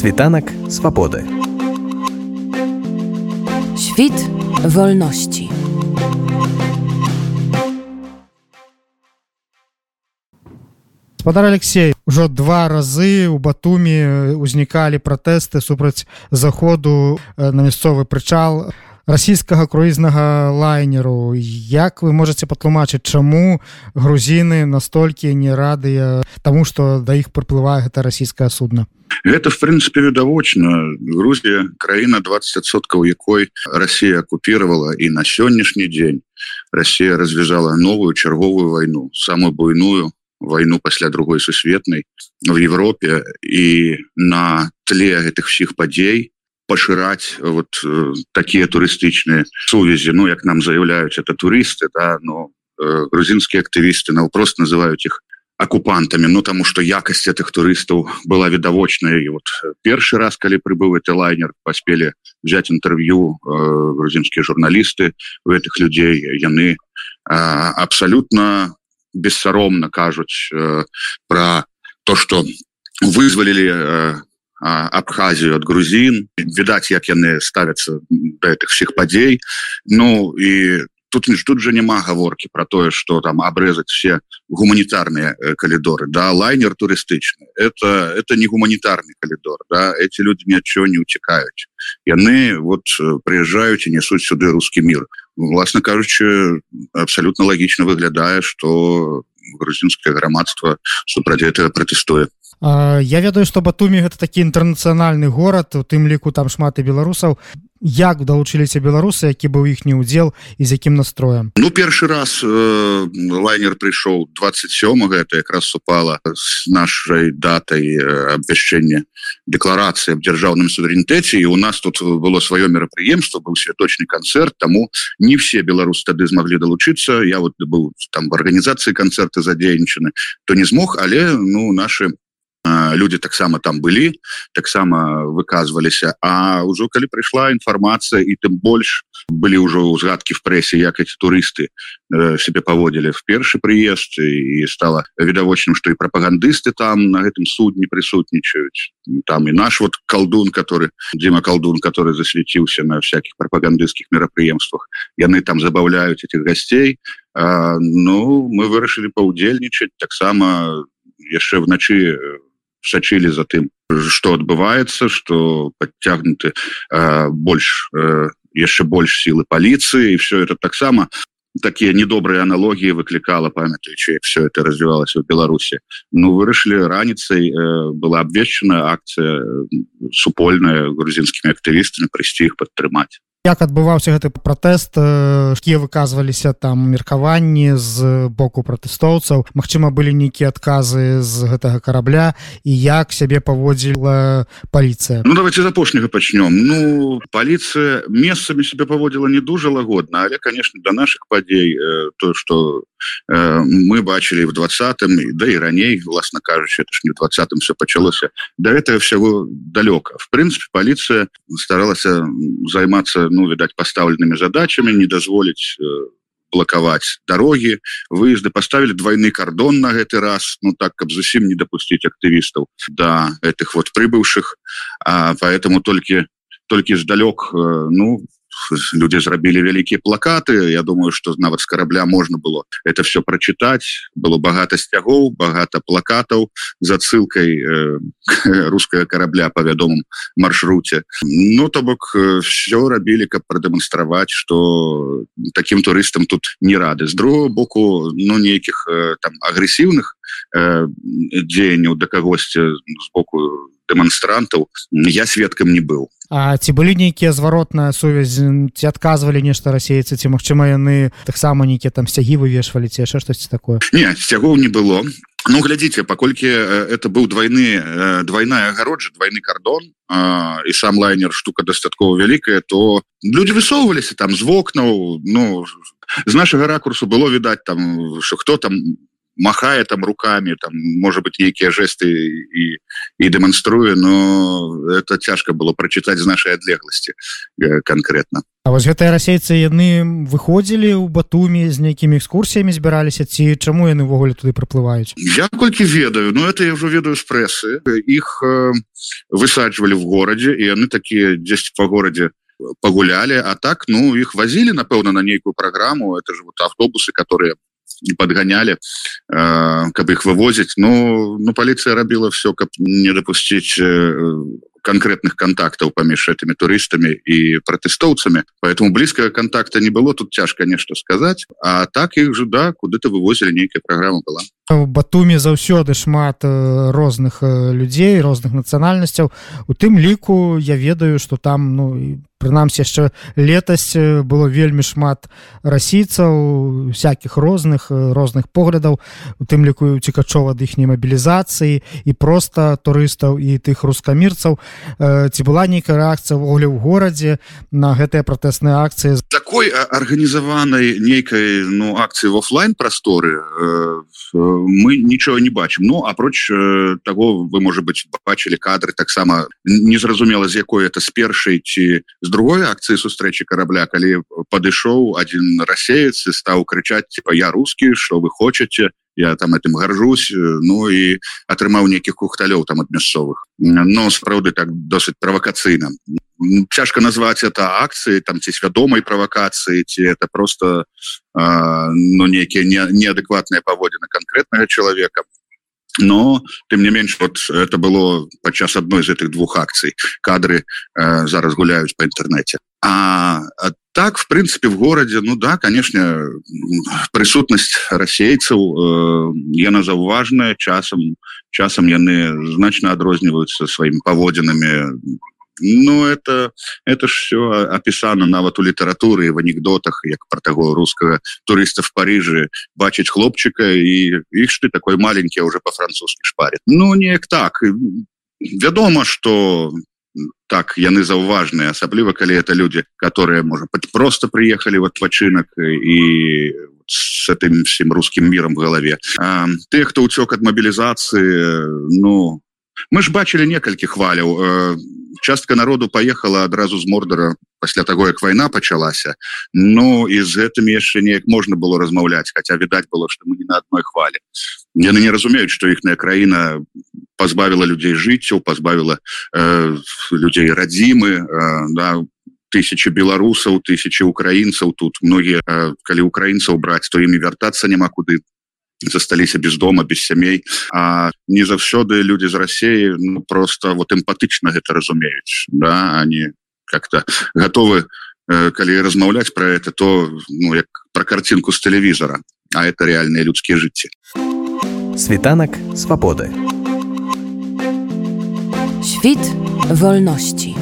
Світанак свабоды. Świt wolności. Спадар Алексей ужо два разы у батуме ўзнікалі пратэсты супраць заходу э, на мясцовы прычал расійскага круізнага лайнеру. Як вы можете патлумачыць чаму грузіны настолькі не радыя таму што да іх прыплывае гэта расійскае судно? Это в принципе відавочна Грузія краіна 20соткаў якой Россия оккупировала і на сённяшні дзень Россия развязала новую чарговую войну самую буйную войну пасля другой сусветнай в Европе і на тле гэтых всіх падзей пашыраць вот э, такія турыстычныя сувязі Ну як нам заявляюць это турысты да но э, грузинскія актывісты наўпрост называюць их оккупантами Ну тому что якасць этих турыстаў была відавочная і вот першы раз калі прыбыў это лайнер паспелі взять інтэрв'ю э, грузинскія журналісты у этих людзей яны э, абсолютно бессаромна кажуць э, про то что вызвалілі э, абхазію ад грузін відаць як яны ставяцца да этих всех падзей. Ну і тут між тут же няма гаворки про тое что там обрезать все гуманітарные э, калідоры да? Лайнер турыстычны. Это это не гуманітарный калідор да? Эти люди ни отчего не уцікаюць яны вот приезжаюць і несуць сюды русский мир власна кажучы абсолютно лагічна выглядае что грузинское грамадство супраць этого протэстуе Я ведаю што батумі гэта такі інтэрнацыянальны горад у тым ліку там шмат і беларусаў як далучыліся беларусы які быў іхні удзел і з якім настроем? Ну першы раз э, лайнер прыйшоў 27 это якраз супала с нашай датай э, абвяшчэння дэкларацыі аб дзяржаўным суверэнітэце. І у нас тут было сваё мерапрыемство быў святочны канцэрт таму не все беларусы тады змаглі далучыцца. Я вот быў там в арганізацыі канцэрты задзейнічаны то не змог але ну наши люди таксама там былі таксама выказываліся А ўжо калі прыйшла інфармацыя і тым больш былі ўжо ўзгадкі в прэсе як эти турысты э, себе паводзілі в першы прыезд і стала відавочным что і прапагандысты там на гэтым судне прысутнічаюць там і наш вот колдун который Дима колдун который засвяціўся на всяких прапагандысцкіх мерапрыемствах яны там забаўляюць этих гасцей ну мы вырашылі паўдзельнічаць таксама яшчэ вначы в сачылі за тым что адбываецца что подцягнуты э, больш э, яшчэ больш сілы паліцыі і все это таксама такія недобрыя аналогіі выклікала памятаючы все это развівалася в беларусе ну вырашылі раніцай э, была абвешчана акцыя супольная грузінскімі актывістамі прыйсці іх падтрымаць як адбываўся гэты пратэст якія выказваліся там меркаванні з боку пратэстоўцаў. Мачыма былі нейкія адказы з гэтага карабля і як сябе паводзіла паліцыя. Ну давайте з апошняга пачнём. Ну паліцыя месцамі себе паводзіла не дужа лагодна але конечно да наших падзей то что мы бачылі в двадцатым да і раней власна кажучи это ж не двадцатым все пачалося да этого всего далёка в прынцыпе паліцыя старалася займацца ну відаць поставленными задачами не дазволіць э, блокаваць дороги выезды. Поставили двойны кордон на гэты раз ну так каб зусім не допустить актывістаў до да, этих вот прыбыўших поэтому только только здалёк э, ну люди зрабілі вялікія плакаты. Я думаю что нават с корабля можно было это все прочитать было багата сцягоў багата плакатаў за ссылкой э, русского корабля по вядомым маршруте Ну то бок э, все рабілі каб продемонстраваць что таким турыстам тут не рады. З другого боку ну нейкіх э, там агрэсіўных э, дзеянняў да кагосьці з боку дэманстрантаў я сведкам не быў А ці былі нейкія зваротная сувязь ці адказвалі нешта расейцы ці магчыма яны таксама нейкія там сцягі вывешвалі ці яшчэ штосьці такое? Не сцягоў не было. Ну глядзіце паколькі это быў двойны двойная агароджа двойны кардон і сам лайнер штука дастаткова вялікая то люди высоўваліся там з вокнаў ну з нашага ракурсу было відаць там что хто там махае там руками там может быть нейкія жесты і і дэманструе но это цяжка было прочытаць з нашай адлегласці э, конкретно. А вось гэтыя расейцы яны выходзілі ў батуме з нейкімі экскурсіямі збіраліся ці чаму яны ўвогуле туды праплываюць я колькі ведаю но это я ўжо ведаю з прэсы. Іх э, высаджвалі в горадзе і яны такія 10 по горадзе пагулялі. А так ну іх вазілі напэўна на нейкую праграму. Это ж вот автобусы которые подгоняли э, каб их вывозить. Но ну полиция рабіла все каб не допустить э, конкретных контактов помеж этими туристами и протэстоўцами поэтому близкого контакта не было тут цяжко нешта сказать. А так их же да куда-то вывозили нейкая программа была. Батуме заўсёды шмат э, розных э, людзей розных нацыянальнасцяў у тым ліку я ведаю что там ну прынамсі яшчэ летась э, было вельмі шмат расійцаў всякихх розных розных поглядаў у тым ліку цікачова ад іхняй мабілізацыі і просто турыстаў і тых рускамірцаў. Ці была нейкая рэакцыя ввогуле ў горадзе на гэтыя пратэсныя акцыі? з такой арганізаванай нейкай ну акцыі в офлайн прасторы мы нічого не бачым Ну апроч э, того вы можа быть бачылі кадры таксама незразумела з якой это з першай ці з другой акцыі сустрэчы карабля калі падышоў один расеец і стаў крычаць типа я русский что вы хочете я там этим горжусь Ну і атрымаў нейкіх кухталёў там ад мясцовых но сапраўды так досыць правакацыйна цяжка назваць это акцыі там ці свядомай правакацыі ці это просто ну нейкія не, неадэкватныя паводзіны конкретнага человека но тым не менш вот это было падчас адной з этих двух акцый кадры э, зараз гуляюць по інтэрнэце а, а так в принципе в городе ну да конечно прысутнасць расейцаў э, яна заўважная часам часам яны значна адрозніваюцца сваімі паводзінамі Ну это это ж все опісана нават у літаратуры в анекдотах як про таго русского турыста в Париже бачыць хлопчыка і іх ты такой маленький уже по-французски шпарит. Ну неяк так. Вядома что так яны заўважныя асабліва калі это люди которые можа быть просто приехали в адпачынак і с этим всем русским миром в голове. Ты хто уцёк от мобілізацыі ну мы ж бачылі некалькі хваляў э, частка народу поехала адразу з мордара пасля того як война пачалася Ну і з гэтым яшчэ неяк можна было размаўляць хотя відаць было что мы не на одной хвале. Яны не разумеюць что іхная краіна позбавила людзей жыццяў позбавила э, людзей радзімы э, да, тысячи беларусаў тысячи украінцаў тут. Многія э, калі украінцаў браць то імі вяртацца няма куды засталіся без дома без сямей а не заўсёды люди з Россией ну, просто вот эмпатычна гэта разумеюць да. Они как-то готовы э, калі размаўляць про это то ну як про картинку с телевизора. А это реальные людские жыцці світанак свободы świt wolności